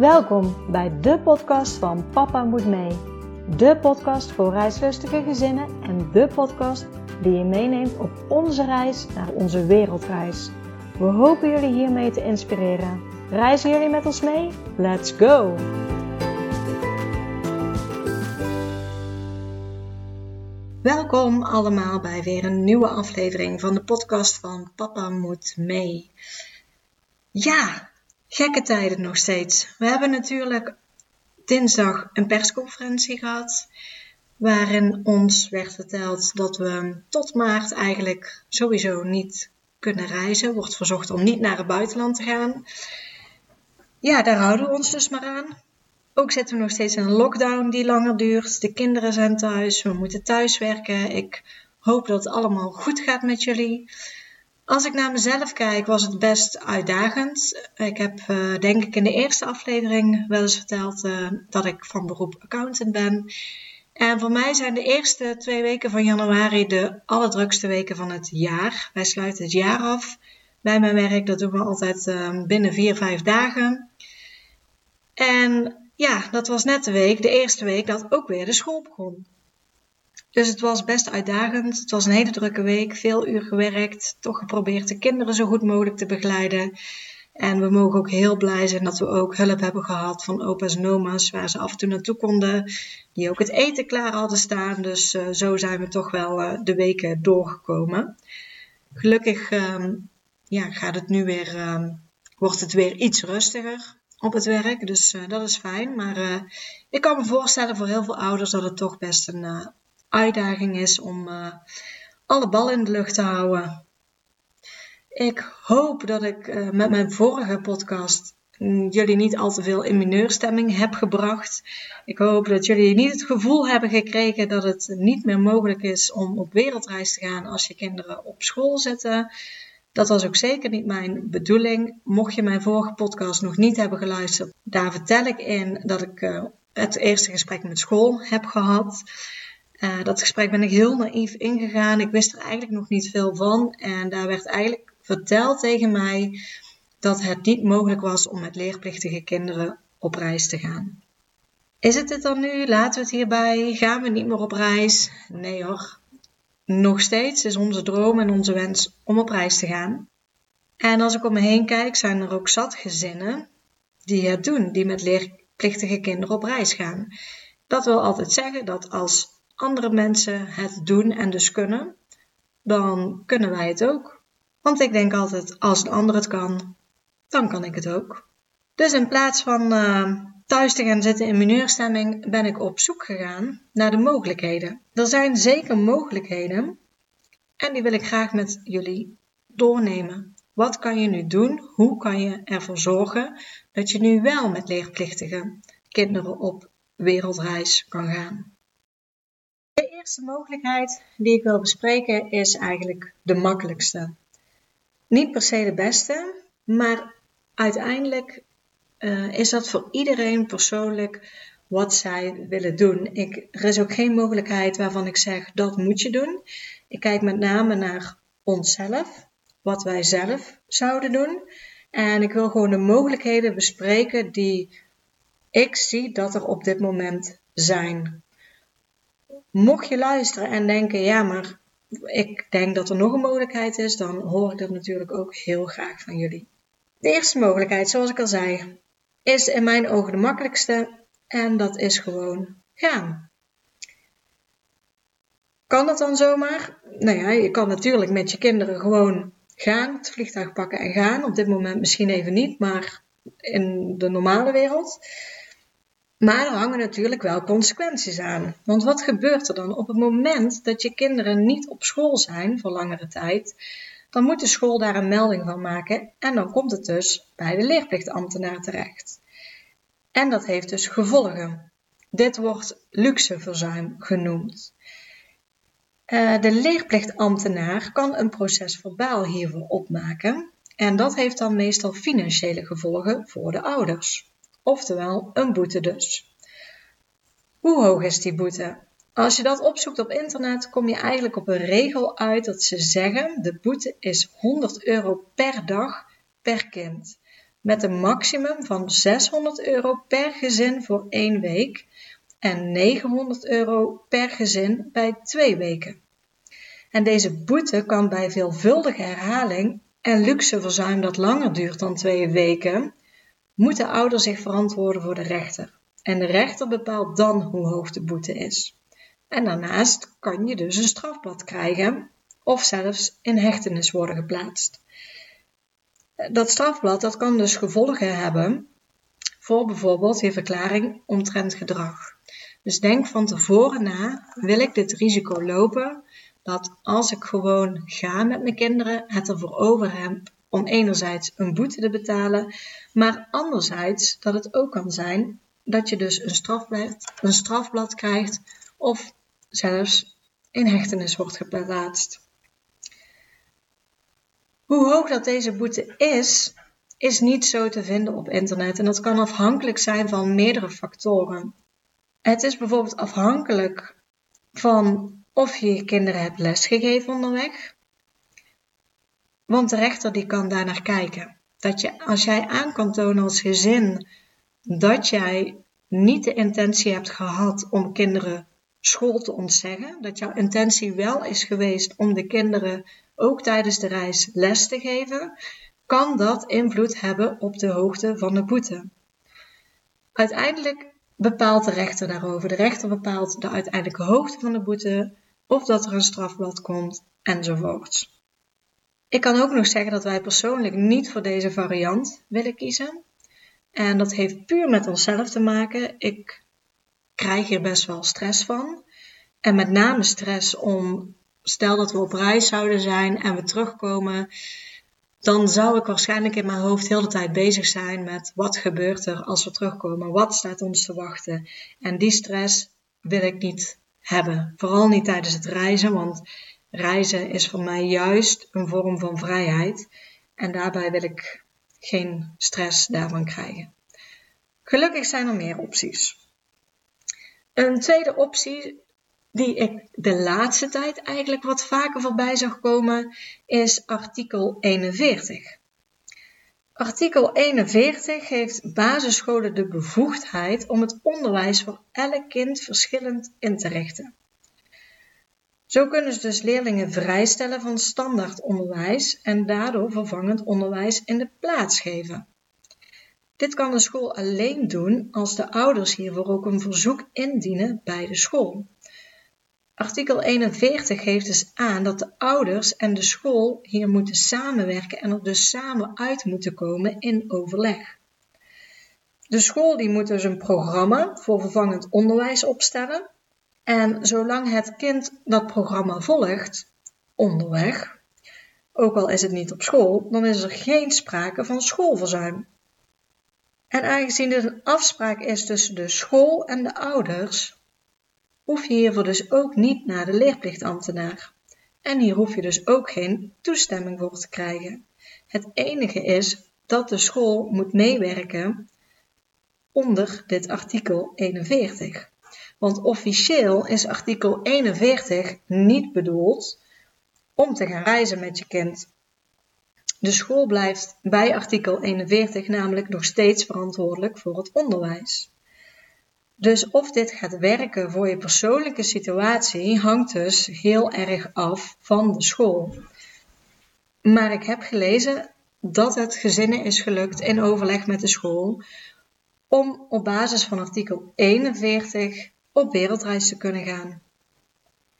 Welkom bij de podcast van Papa Moet Mee. De podcast voor reislustige gezinnen en de podcast die je meeneemt op onze reis naar onze wereldreis. We hopen jullie hiermee te inspireren. Reizen jullie met ons mee? Let's go! Welkom allemaal bij weer een nieuwe aflevering van de podcast van Papa Moet Mee. Ja, gekke tijden nog steeds. We hebben natuurlijk dinsdag een persconferentie gehad. Waarin ons werd verteld dat we tot maart eigenlijk sowieso niet kunnen reizen. Wordt verzocht om niet naar het buitenland te gaan. Ja, daar houden we ons dus maar aan. Ook zitten we nog steeds in een lockdown die langer duurt. De kinderen zijn thuis. We moeten thuiswerken. Ik hoop dat het allemaal goed gaat met jullie. Als ik naar mezelf kijk, was het best uitdagend. Ik heb, uh, denk ik, in de eerste aflevering wel eens verteld uh, dat ik van beroep accountant ben. En voor mij zijn de eerste twee weken van januari de allerdrukste weken van het jaar. Wij sluiten het jaar af bij mijn werk. Dat doen we altijd uh, binnen vier, vijf dagen. En ja, dat was net de week, de eerste week dat ook weer de school begon. Dus het was best uitdagend. Het was een hele drukke week, veel uur gewerkt, toch geprobeerd de kinderen zo goed mogelijk te begeleiden. En we mogen ook heel blij zijn dat we ook hulp hebben gehad van opa's en oma's, waar ze af en toe naartoe konden, die ook het eten klaar hadden staan. Dus uh, zo zijn we toch wel uh, de weken doorgekomen. Gelukkig uh, ja, gaat het nu weer, ehm, wordt het weer iets rustiger op het werk. Dus uh, dat is fijn. Maar ik kan me voorstellen voor heel veel ouders dat het toch best een uitdaging is om alle ballen in de lucht te houden. Ik hoop dat ik met mijn vorige podcast mm, jullie niet al te veel in mineurstemming heb gebracht. Ik hoop dat jullie niet het gevoel hebben gekregen dat het niet meer mogelijk is om op wereldreis te gaan als je kinderen op school zitten. Dat was ook zeker niet mijn bedoeling. Mocht je mijn vorige podcast nog niet hebben geluisterd, daar vertel ik in dat ik uh, het eerste gesprek met school heb gehad. Uh, dat gesprek ben ik heel naïef ingegaan. Ik wist er eigenlijk nog niet veel van. En daar werd eigenlijk verteld tegen mij dat het niet mogelijk was om met leerplichtige kinderen op reis te gaan. Is het dit dan nu? Laten we het hierbij? Gaan we niet meer op reis? Nee hoor, nog steeds is onze droom en onze wens om op reis te gaan. En als ik om me heen kijk, zijn er ook zat gezinnen die het doen, die met leerplichtige kinderen op reis gaan. Dat wil altijd zeggen dat als andere mensen het doen en dus kunnen, dan kunnen wij het ook. Want ik denk altijd, als een ander het kan, dan kan ik het ook. Dus in plaats van uh, thuis te gaan zitten in mineurstemming ben ik op zoek gegaan naar de mogelijkheden. Er zijn zeker mogelijkheden en die wil ik graag met jullie doornemen. Wat kan je nu doen? Hoe kan je ervoor zorgen dat je nu wel met leerplichtige kinderen op wereldreis kan gaan? Eerste mogelijkheid die ik wil bespreken is eigenlijk de makkelijkste. Niet per se de beste, maar uiteindelijk uh, is dat voor iedereen persoonlijk wat zij willen doen. Ik, er is ook geen mogelijkheid waarvan ik zeg dat moet je doen. Ik kijk met name naar onszelf, wat wij zelf zouden doen. En ik wil gewoon de mogelijkheden bespreken die ik zie dat er op dit moment zijn. Mocht je luisteren en denken, ja, maar ik denk dat er nog een mogelijkheid is, dan hoor ik dat natuurlijk ook heel graag van jullie. De eerste mogelijkheid, zoals ik al zei, is in mijn ogen de makkelijkste en dat is gewoon gaan. Kan dat dan zomaar? Nou ja, je kan natuurlijk met je kinderen gewoon gaan, het vliegtuig pakken en gaan. Op dit moment misschien even niet, maar in de normale wereld. Maar er hangen natuurlijk wel consequenties aan. Want wat gebeurt er dan op het moment dat je kinderen niet op school zijn voor langere tijd? Dan moet de school daar een melding van maken en dan komt het dus bij de leerplichtambtenaar terecht. En dat heeft dus gevolgen. Dit wordt luxeverzuim genoemd. Uh, de leerplichtambtenaar kan een proces verbaal hiervoor opmaken en dat heeft dan meestal financiële gevolgen voor de ouders. Oftewel een boete dus. Hoe hoog is die boete? Als je dat opzoekt op internet, kom je eigenlijk op een regel uit dat ze zeggen: de boete is 100 euro per dag per kind. met een maximum van 600 euro per gezin voor één week en 900 euro per gezin bij twee weken. En deze boete kan bij veelvuldige herhaling en luxe verzuim dat langer duurt dan twee weken, moet de ouder zich verantwoorden voor de rechter. En de rechter bepaalt dan hoe hoog de boete is. En daarnaast kan je dus een strafblad krijgen of zelfs in hechtenis worden geplaatst. Dat strafblad dat kan dus gevolgen hebben voor bijvoorbeeld je verklaring omtrent gedrag. Dus denk van tevoren na, wil ik dit risico lopen dat als ik gewoon ga met mijn kinderen, het ervoor over heb om enerzijds een boete te betalen, maar anderzijds dat het ook kan zijn dat je dus een strafblad, een strafblad krijgt of zelfs in hechtenis wordt geplaatst. Hoe hoog dat deze boete is, is niet zo te vinden op internet en dat kan afhankelijk zijn van meerdere factoren. Het is bijvoorbeeld afhankelijk van of je je kinderen hebt lesgegeven onderweg. Want de rechter die kan daar naar kijken. Dat je, als jij aan kan tonen als gezin dat jij niet de intentie hebt gehad om kinderen school te ontzeggen, dat jouw intentie wel is geweest om de kinderen ook tijdens de reis les te geven, kan dat invloed hebben op de hoogte van de boete. Uiteindelijk bepaalt de rechter daarover. De rechter bepaalt de uiteindelijke hoogte van de boete, of dat er een strafblad komt, enzovoorts. Ik kan ook nog zeggen dat wij persoonlijk niet voor deze variant willen kiezen. En dat heeft puur met onszelf te maken. Ik krijg hier best wel stress van. En met name stress om, stel dat we op reis zouden zijn en we terugkomen, dan zou ik waarschijnlijk in mijn hoofd heel de tijd bezig zijn met wat gebeurt er als we terugkomen, wat staat ons te wachten. En die stress wil ik niet hebben. Vooral niet tijdens het reizen, want reizen is voor mij juist een vorm van vrijheid. En daarbij wil ik geen stress daarvan krijgen. Gelukkig zijn er meer opties. Een tweede optie die ik de laatste tijd eigenlijk wat vaker voorbij zag komen, is artikel 41. Artikel 41 geeft basisscholen de bevoegdheid om het onderwijs voor elk kind verschillend in te richten. Zo kunnen ze dus leerlingen vrijstellen van standaard onderwijs en daardoor vervangend onderwijs in de plaats geven. Dit kan de school alleen doen als de ouders hiervoor ook een verzoek indienen bij de school. Artikel 41 geeft dus aan dat de ouders en de school hier moeten samenwerken en er dus samen uit moeten komen in overleg. De school die moet dus een programma voor vervangend onderwijs opstellen. En zolang het kind dat programma volgt, onderweg, ook al is het niet op school, dan is er geen sprake van schoolverzuim. En aangezien dit een afspraak is tussen de school en de ouders, hoef je hiervoor dus ook niet naar de leerplichtambtenaar. En hier hoef je dus ook geen toestemming voor te krijgen. Het enige is dat de school moet meewerken onder dit artikel 41. Want officieel is artikel 41 niet bedoeld om te gaan reizen met je kind. De school blijft bij artikel 41 namelijk nog steeds verantwoordelijk voor het onderwijs. Dus of dit gaat werken voor je persoonlijke situatie hangt dus heel erg af van de school. Maar ik heb gelezen dat het gezinnen is gelukt in overleg met de school om op basis van artikel 41 op wereldreis te kunnen gaan.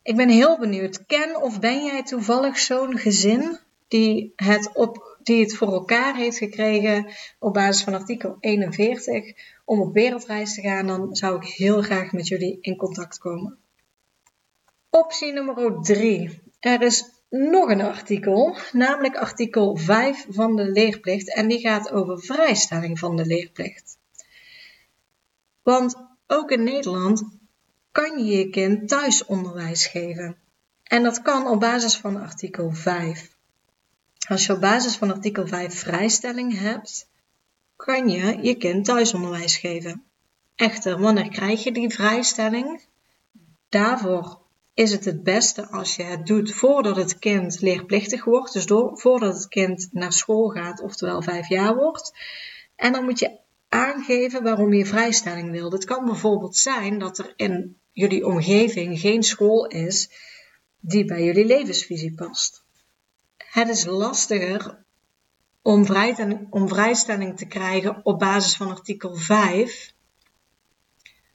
Ik ben heel benieuwd, ken of ben jij toevallig zo'n gezin die het, op, die het voor elkaar heeft gekregen op basis van artikel 41 om op wereldreis te gaan, dan zou ik heel graag met jullie in contact komen. Optie nummer 3. Er is nog een artikel, namelijk artikel 5 van de leerplicht en die gaat over vrijstelling van de leerplicht. Want ook in Nederland kan je je kind thuisonderwijs geven. En dat kan op basis van artikel 5. Als je op basis van artikel 5 vrijstelling hebt, kan je je kind thuisonderwijs geven. Echter, wanneer krijg je die vrijstelling? Daarvoor is het het beste als je het doet voordat het kind leerplichtig wordt. Dus door, voordat het kind naar school gaat, oftewel vijf jaar wordt. En dan moet je aangeven waarom je vrijstelling wil. Het kan bijvoorbeeld zijn dat er in jullie omgeving geen school is die bij jullie levensvisie past. Het is lastiger om, om vrijstelling te krijgen op basis van artikel 5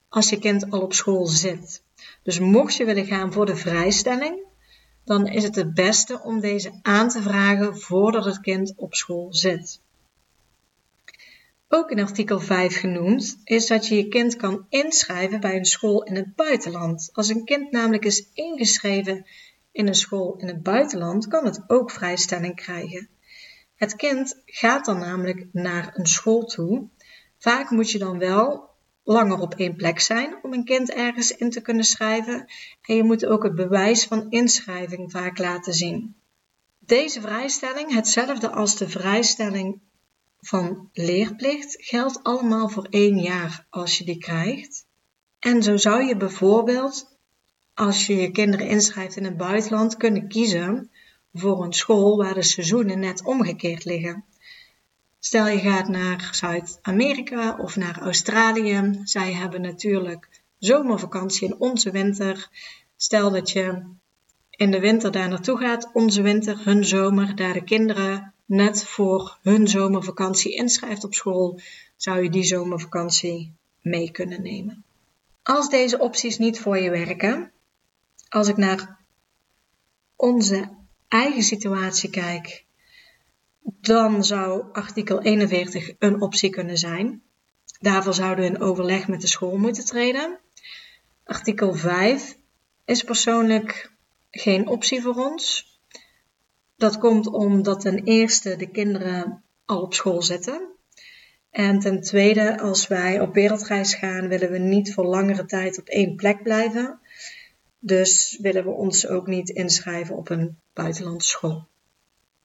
als je kind al op school zit. Dus mocht je willen gaan voor de vrijstelling, dan is het het beste om deze aan te vragen voordat het kind op school zit. Ook in artikel 5 genoemd is dat je je kind kan inschrijven bij een school in het buitenland. Als een kind namelijk is ingeschreven in een school in het buitenland, kan het ook vrijstelling krijgen. Het kind gaat dan namelijk naar een school toe. Vaak moet je dan wel langer op één plek zijn om een kind ergens in te kunnen schrijven. En je moet ook het bewijs van inschrijving vaak laten zien. Deze vrijstelling, hetzelfde als de vrijstelling van leerplicht, geldt allemaal voor één jaar als je die krijgt. En zo zou je bijvoorbeeld, als je je kinderen inschrijft in het buitenland, kunnen kiezen voor een school waar de seizoenen net omgekeerd liggen. Stel je gaat naar Zuid-Amerika of naar Australië. Zij hebben natuurlijk zomervakantie in onze winter. Stel dat je in de winter daar naartoe gaat, onze winter, hun zomer, daar de kinderen net voor hun zomervakantie inschrijft op school, zou je die zomervakantie mee kunnen nemen. Als deze opties niet voor je werken, als ik naar onze eigen situatie kijk dan zou artikel 41 een optie kunnen zijn. Daarvoor zouden we in overleg met de school moeten treden. Artikel 5 is persoonlijk geen optie voor ons. Dat komt omdat ten eerste de kinderen al op school zitten. En ten tweede, als wij op wereldreis gaan, willen we niet voor langere tijd op één plek blijven. Dus willen we ons ook niet inschrijven op een buitenlandse school.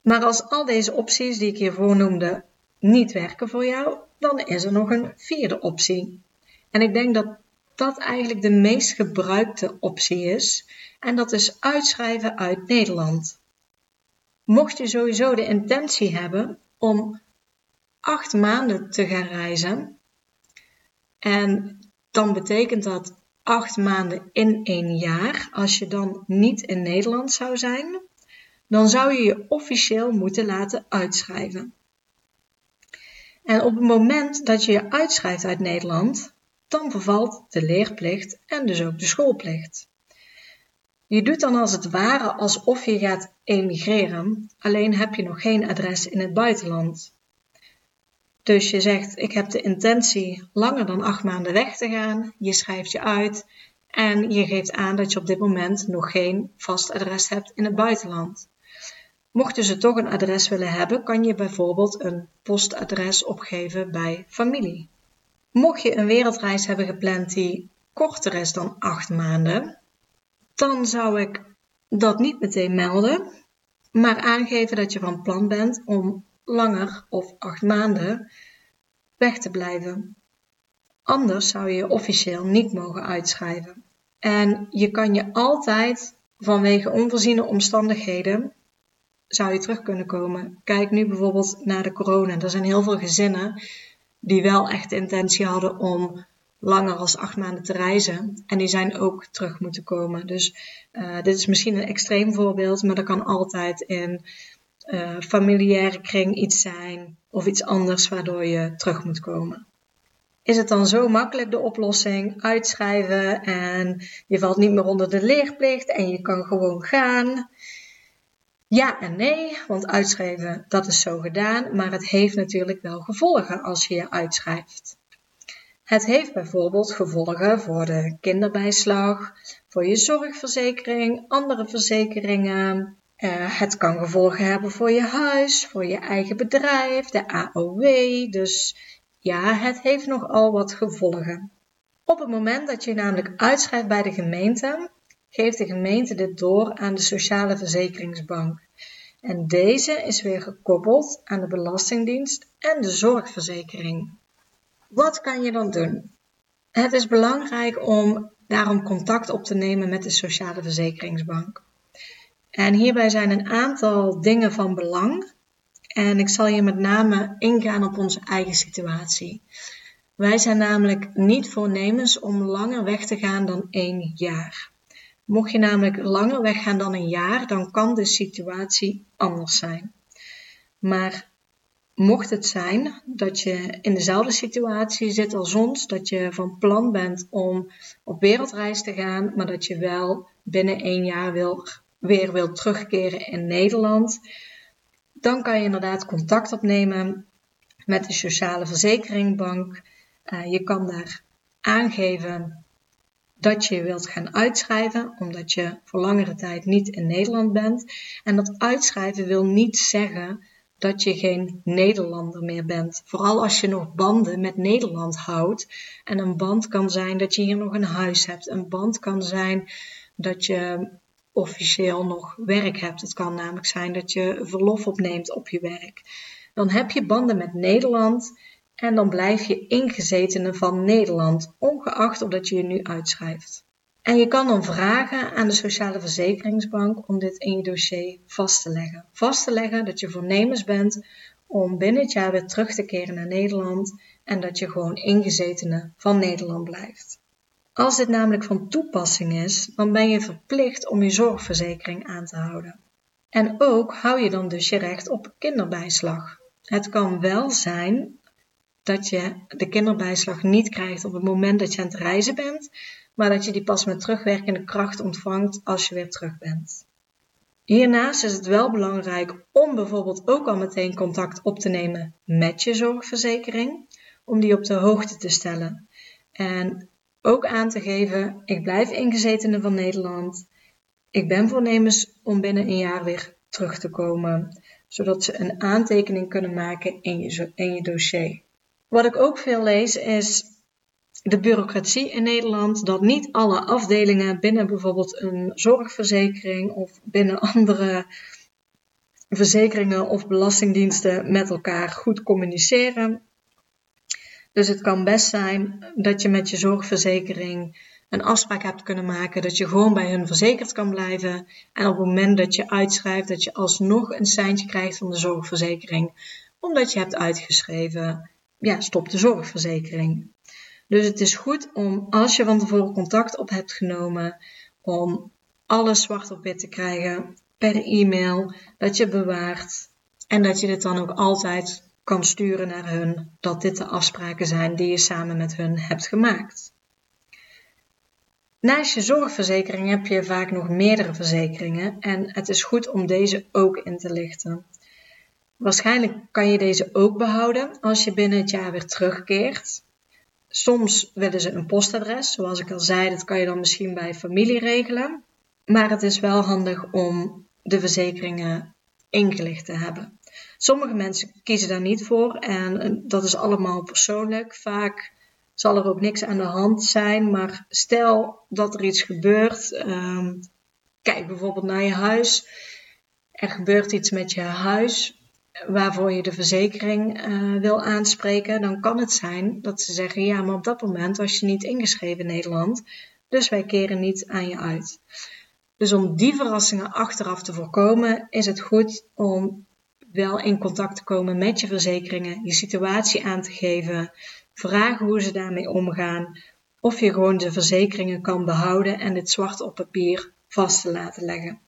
Maar als al deze opties die ik hiervoor noemde niet werken voor jou, dan is er nog een vierde optie. En ik denk dat dat eigenlijk de meest gebruikte optie is. En dat is uitschrijven uit Nederland. Mocht je sowieso de intentie hebben om acht maanden te gaan reizen, en dan betekent dat acht maanden in één jaar, als je dan niet in Nederland zou zijn, dan zou je je officieel moeten laten uitschrijven. En op het moment dat je je uitschrijft uit Nederland, dan vervalt de leerplicht en dus ook de schoolplicht. Je doet dan als het ware alsof je gaat emigreren, alleen heb je nog geen adres in het buitenland. Dus je zegt: Ik heb de intentie langer dan acht maanden weg te gaan. Je schrijft je uit en je geeft aan dat je op dit moment nog geen vast adres hebt in het buitenland. Mochten ze toch een adres willen hebben, kan je bijvoorbeeld een postadres opgeven bij familie. Mocht je een wereldreis hebben gepland die korter is dan acht maanden, dan zou ik dat niet meteen melden, maar aangeven dat je van plan bent om langer of acht maanden weg te blijven. Anders zou je je officieel niet mogen uitschrijven. En je kan je altijd vanwege onvoorziene omstandigheden zou je terug kunnen komen. Kijk nu bijvoorbeeld naar de corona. Er zijn heel veel gezinnen die wel echt de intentie hadden om langer als acht maanden te reizen. En die zijn ook terug moeten komen. Dus uh, dit is misschien een extreem voorbeeld, maar dat kan altijd in uh, familiaire kring iets zijn of iets anders waardoor je terug moet komen. Is het dan zo makkelijk de oplossing? Uitschrijven en je valt niet meer onder de leerplicht en je kan gewoon gaan. Ja en nee, want uitschrijven, dat is zo gedaan, maar het heeft natuurlijk wel gevolgen als je je uitschrijft. Het heeft bijvoorbeeld gevolgen voor de kinderbijslag, voor je zorgverzekering, andere verzekeringen. Uh, het kan gevolgen hebben voor je huis, voor je eigen bedrijf, de AOW. Dus ja, het heeft nogal wat gevolgen. Op het moment dat je namelijk uitschrijft bij de gemeente, geeft de gemeente dit door aan de Sociale Verzekeringsbank. En deze is weer gekoppeld aan de Belastingdienst en de zorgverzekering. Wat kan je dan doen? Het is belangrijk om daarom contact op te nemen met de Sociale Verzekeringsbank. En hierbij zijn een aantal dingen van belang. En ik zal hier met name ingaan op onze eigen situatie. Wij zijn namelijk niet voornemens om langer weg te gaan dan één jaar. Mocht je namelijk langer weggaan dan een jaar, dan kan de situatie anders zijn. Maar mocht het zijn dat je in dezelfde situatie zit als ons, dat je van plan bent om op wereldreis te gaan, maar dat je wel binnen één jaar wil, weer wilt terugkeren in Nederland, dan kan je inderdaad contact opnemen met de Sociale Verzekeringbank. Uh, je kan daar aangeven dat je wilt gaan uitschrijven, omdat je voor langere tijd niet in Nederland bent. En dat uitschrijven wil niet zeggen dat je geen Nederlander meer bent. Vooral als je nog banden met Nederland houdt. En een band kan zijn dat je hier nog een huis hebt. Een band kan zijn dat je officieel nog werk hebt. Het kan namelijk zijn dat je verlof opneemt op je werk. Dan heb je banden met Nederland en dan blijf je ingezetene van Nederland, ongeacht of dat je je nu uitschrijft. En je kan dan vragen aan de Sociale Verzekeringsbank om dit in je dossier vast te leggen. Vast te leggen dat je voornemens bent om binnen het jaar weer terug te keren naar Nederland en dat je gewoon ingezetene van Nederland blijft. Als dit namelijk van toepassing is, dan ben je verplicht om je zorgverzekering aan te houden. En ook hou je dan dus je recht op kinderbijslag. Het kan wel zijn dat je de kinderbijslag niet krijgt op het moment dat je aan het reizen bent, maar dat je die pas met terugwerkende kracht ontvangt als je weer terug bent. Hiernaast is het wel belangrijk om bijvoorbeeld ook al meteen contact op te nemen met je zorgverzekering, om die op de hoogte te stellen. En ook aan te geven: ik blijf ingezetene van Nederland. Ik ben voornemens om binnen een jaar weer terug te komen, zodat ze een aantekening kunnen maken in je, in je dossier. Wat ik ook veel lees is de bureaucratie in Nederland, dat niet alle afdelingen binnen bijvoorbeeld een zorgverzekering of binnen andere verzekeringen of belastingdiensten met elkaar goed communiceren. Dus het kan best zijn dat je met je zorgverzekering een afspraak hebt kunnen maken dat je gewoon bij hun verzekerd kan blijven. En op het moment dat je uitschrijft, dat je alsnog een seintje krijgt van de zorgverzekering, omdat je hebt uitgeschreven, ja, stop de zorgverzekering. Dus het is goed om, als je van tevoren contact op hebt genomen, om alles zwart op wit te krijgen per e-mail, dat je bewaart en dat je dit dan ook altijd kan sturen naar hun, dat dit de afspraken zijn die je samen met hun hebt gemaakt. Naast je zorgverzekering heb je vaak nog meerdere verzekeringen en het is goed om deze ook in te lichten. Waarschijnlijk kan je deze ook behouden als je binnen het jaar weer terugkeert. Soms willen ze een postadres, zoals ik al zei, dat kan je dan misschien bij familie regelen. Maar het is wel handig om de verzekeringen ingelicht te hebben. Sommige mensen kiezen daar niet voor en dat is allemaal persoonlijk. Vaak zal er ook niks aan de hand zijn, maar stel dat er iets gebeurt. Ehm, kijk bijvoorbeeld naar je huis. Er gebeurt iets met je huis waarvoor je de verzekering uh, wil aanspreken, dan kan het zijn dat ze zeggen: ja, maar op dat moment was je niet ingeschreven in Nederland, dus wij keren niet aan je uit. Dus om die verrassingen achteraf te voorkomen, is het goed om wel in contact te komen met je verzekeringen, je situatie aan te geven, vragen hoe ze daarmee omgaan, of je gewoon de verzekeringen kan behouden en dit zwart op papier vast te laten leggen.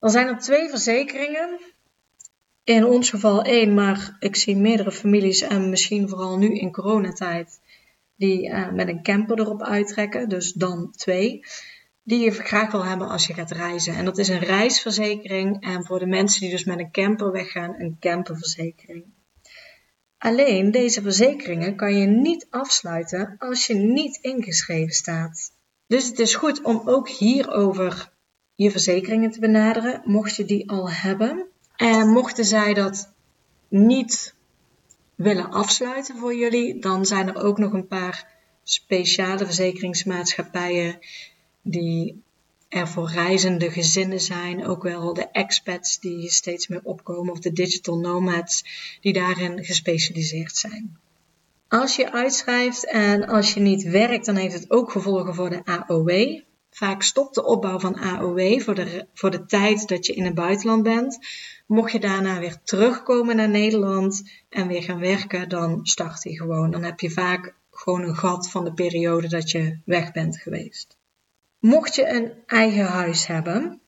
Er zijn er twee verzekeringen in ons geval één, maar ik zie meerdere families en misschien vooral nu in coronatijd die uh, met een camper erop uittrekken, dus dan twee, die je graag wil hebben als je gaat reizen. En dat is een reisverzekering en voor de mensen die dus met een camper weggaan, een camperverzekering. Alleen deze verzekeringen kan je niet afsluiten als je niet ingeschreven staat. Dus het is goed om ook hierover je verzekeringen te benaderen, mocht je die al hebben. En mochten zij dat niet willen afsluiten voor jullie, dan zijn er ook nog een paar speciale verzekeringsmaatschappijen die er voor reizende gezinnen zijn, ook wel de expats die steeds meer opkomen of de digital nomads die daarin gespecialiseerd zijn. Als je uitschrijft en als je niet werkt, dan heeft het ook gevolgen voor de AOW. Vaak stopt de opbouw van AOW voor de, voor de tijd dat je in het buitenland bent. Mocht je daarna weer terugkomen naar Nederland en weer gaan werken, dan start hij gewoon. Dan heb je vaak gewoon een gat van de periode dat je weg bent geweest. Mocht je een eigen huis hebben,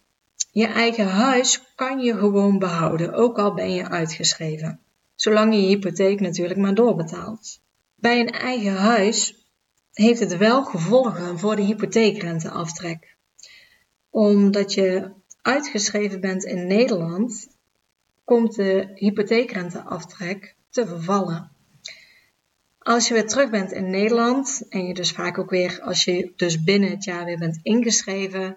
je eigen huis kan je gewoon behouden, ook al ben je uitgeschreven. Zolang je je hypotheek natuurlijk maar doorbetaalt. Bij een eigen huis heeft het wel gevolgen voor de hypotheekrenteaftrek. Omdat je uitgeschreven bent in Nederland, komt de hypotheekrenteaftrek te vervallen. Als je weer terug bent in Nederland en je dus vaak ook weer, als je dus binnen het jaar weer bent ingeschreven,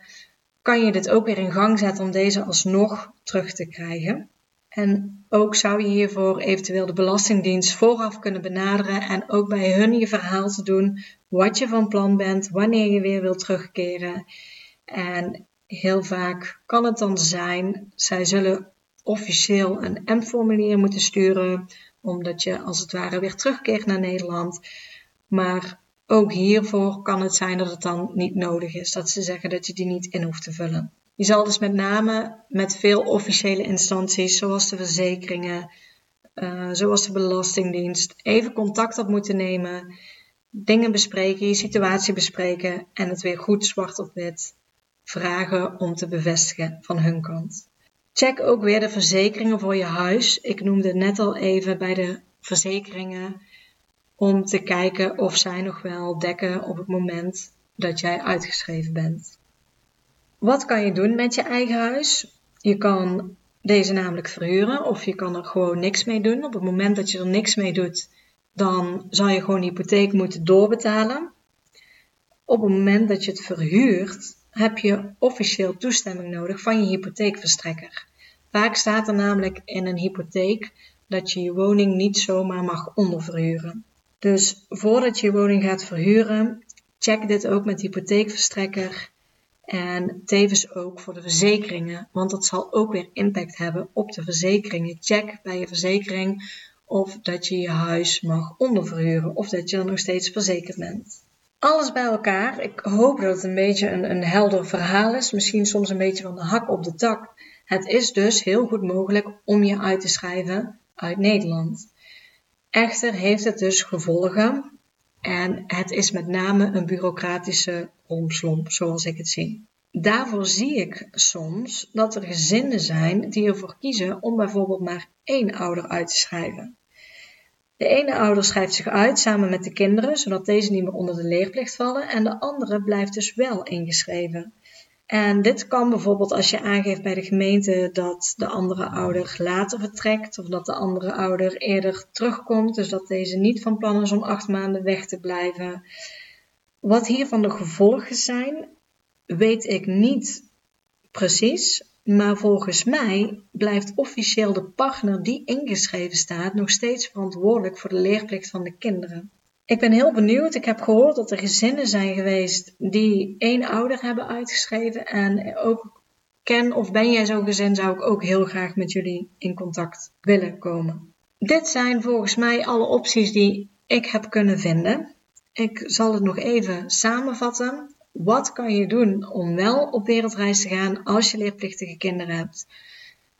kan je dit ook weer in gang zetten om deze alsnog terug te krijgen. En ook zou je hiervoor eventueel de Belastingdienst vooraf kunnen benaderen en ook bij hun je verhaal te doen wat je van plan bent, wanneer je weer wilt terugkeren. En heel vaak kan het dan zijn, zij zullen officieel een M-formulier moeten sturen, omdat je als het ware weer terugkeert naar Nederland. Maar ook hiervoor kan het zijn dat het dan niet nodig is, dat ze zeggen dat je die niet in hoeft te vullen. Je zal dus met name met veel officiële instanties, zoals de verzekeringen, uh, zoals de Belastingdienst, even contact op moeten nemen, dingen bespreken, je situatie bespreken en het weer goed zwart op wit vragen om te bevestigen van hun kant. Check ook weer de verzekeringen voor je huis. Ik noemde net al even bij de verzekeringen om te kijken of zij nog wel dekken op het moment dat jij uitgeschreven bent. Wat kan je doen met je eigen huis? Je kan deze namelijk verhuren of je kan er gewoon niks mee doen. Op het moment dat je er niks mee doet, dan zal je gewoon de hypotheek moeten doorbetalen. Op het moment dat je het verhuurt, heb je officieel toestemming nodig van je hypotheekverstrekker. Vaak staat er namelijk in een hypotheek dat je je woning niet zomaar mag onderverhuren. Dus voordat je je woning gaat verhuren, check dit ook met de hypotheekverstrekker en tevens ook voor de verzekeringen, want dat zal ook weer impact hebben op de verzekeringen. Check bij je verzekering of dat je je huis mag onderverhuren of dat je er nog steeds verzekerd bent. Alles bij elkaar. Ik hoop dat het een beetje een, helder verhaal is. Misschien soms een beetje van de hak op de tak. Het is dus heel goed mogelijk om je uit te schrijven uit Nederland. Echter heeft het dus gevolgen en het is met name een bureaucratische romslomp, zoals ik het zie. Daarvoor zie ik soms dat er gezinnen zijn die ervoor kiezen om bijvoorbeeld maar één ouder uit te schrijven. De ene ouder schrijft zich uit samen met de kinderen, zodat deze niet meer onder de leerplicht vallen, en de andere blijft dus wel ingeschreven. En dit kan bijvoorbeeld als je aangeeft bij de gemeente dat de andere ouder later vertrekt of dat de andere ouder eerder terugkomt, dus dat deze niet van plan is om acht maanden weg te blijven. Wat hiervan de gevolgen zijn, weet ik niet precies, maar volgens mij blijft officieel de partner die ingeschreven staat nog steeds verantwoordelijk voor de leerplicht van de kinderen. Ik ben heel benieuwd. Ik heb gehoord dat er gezinnen zijn geweest die één ouder hebben uitgeschreven. En ook ken of ben jij zo'n gezin, zou ik ook heel graag met jullie in contact willen komen. Dit zijn volgens mij alle opties die ik heb kunnen vinden. Ik zal het nog even samenvatten. Wat kan je doen om wel op wereldreis te gaan als je leerplichtige kinderen hebt?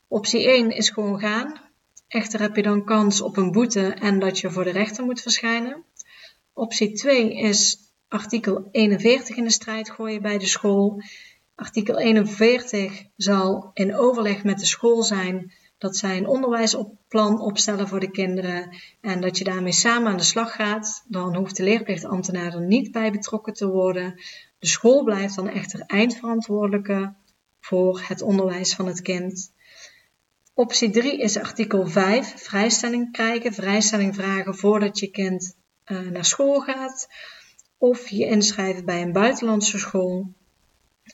Optie 1 is gewoon gaan. Echter heb je dan kans op een boete en dat je voor de rechter moet verschijnen. Optie 2 is artikel 41 in de strijd gooien bij de school. Artikel 41 zal in overleg met de school zijn dat zij een onderwijsplan opstellen voor de kinderen en dat je daarmee samen aan de slag gaat. Dan hoeft de leerplichtambtenaar er niet bij betrokken te worden. De school blijft dan echter eindverantwoordelijke voor het onderwijs van het kind. Optie 3 is artikel 5, vrijstelling krijgen, vrijstelling vragen voordat je kind uh, naar school gaat. Of je inschrijven bij een buitenlandse school.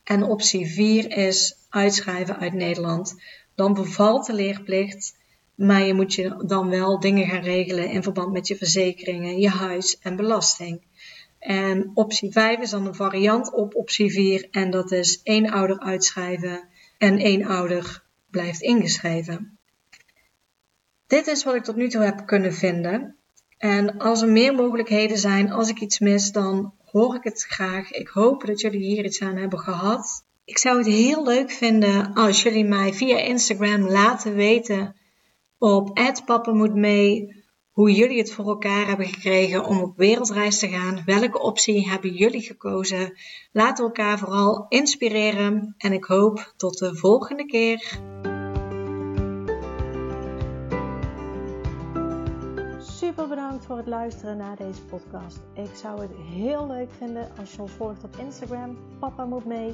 En optie 4 is uitschrijven uit Nederland. Dan bevalt de leerplicht, maar je moet je dan wel dingen gaan regelen in verband met je verzekeringen, je huis en belasting. En optie 5 is dan een variant op optie 4 en dat is één ouder uitschrijven en één ouder blijft ingeschreven. Dit is wat ik tot nu toe heb kunnen vinden. En als er meer mogelijkheden zijn, als ik iets mis, dan hoor ik het graag. Ik hoop dat jullie hier iets aan hebben gehad. Ik zou het heel leuk vinden als jullie mij via Instagram laten weten op @pappenmoetmee hoe jullie het voor elkaar hebben gekregen om op wereldreis te gaan. Welke optie hebben jullie gekozen? Laten elkaar vooral inspireren en ik hoop tot de volgende keer. Super bedankt voor het luisteren naar deze podcast. Ik zou het heel leuk vinden als je ons volgt op Instagram. Papa moet mee.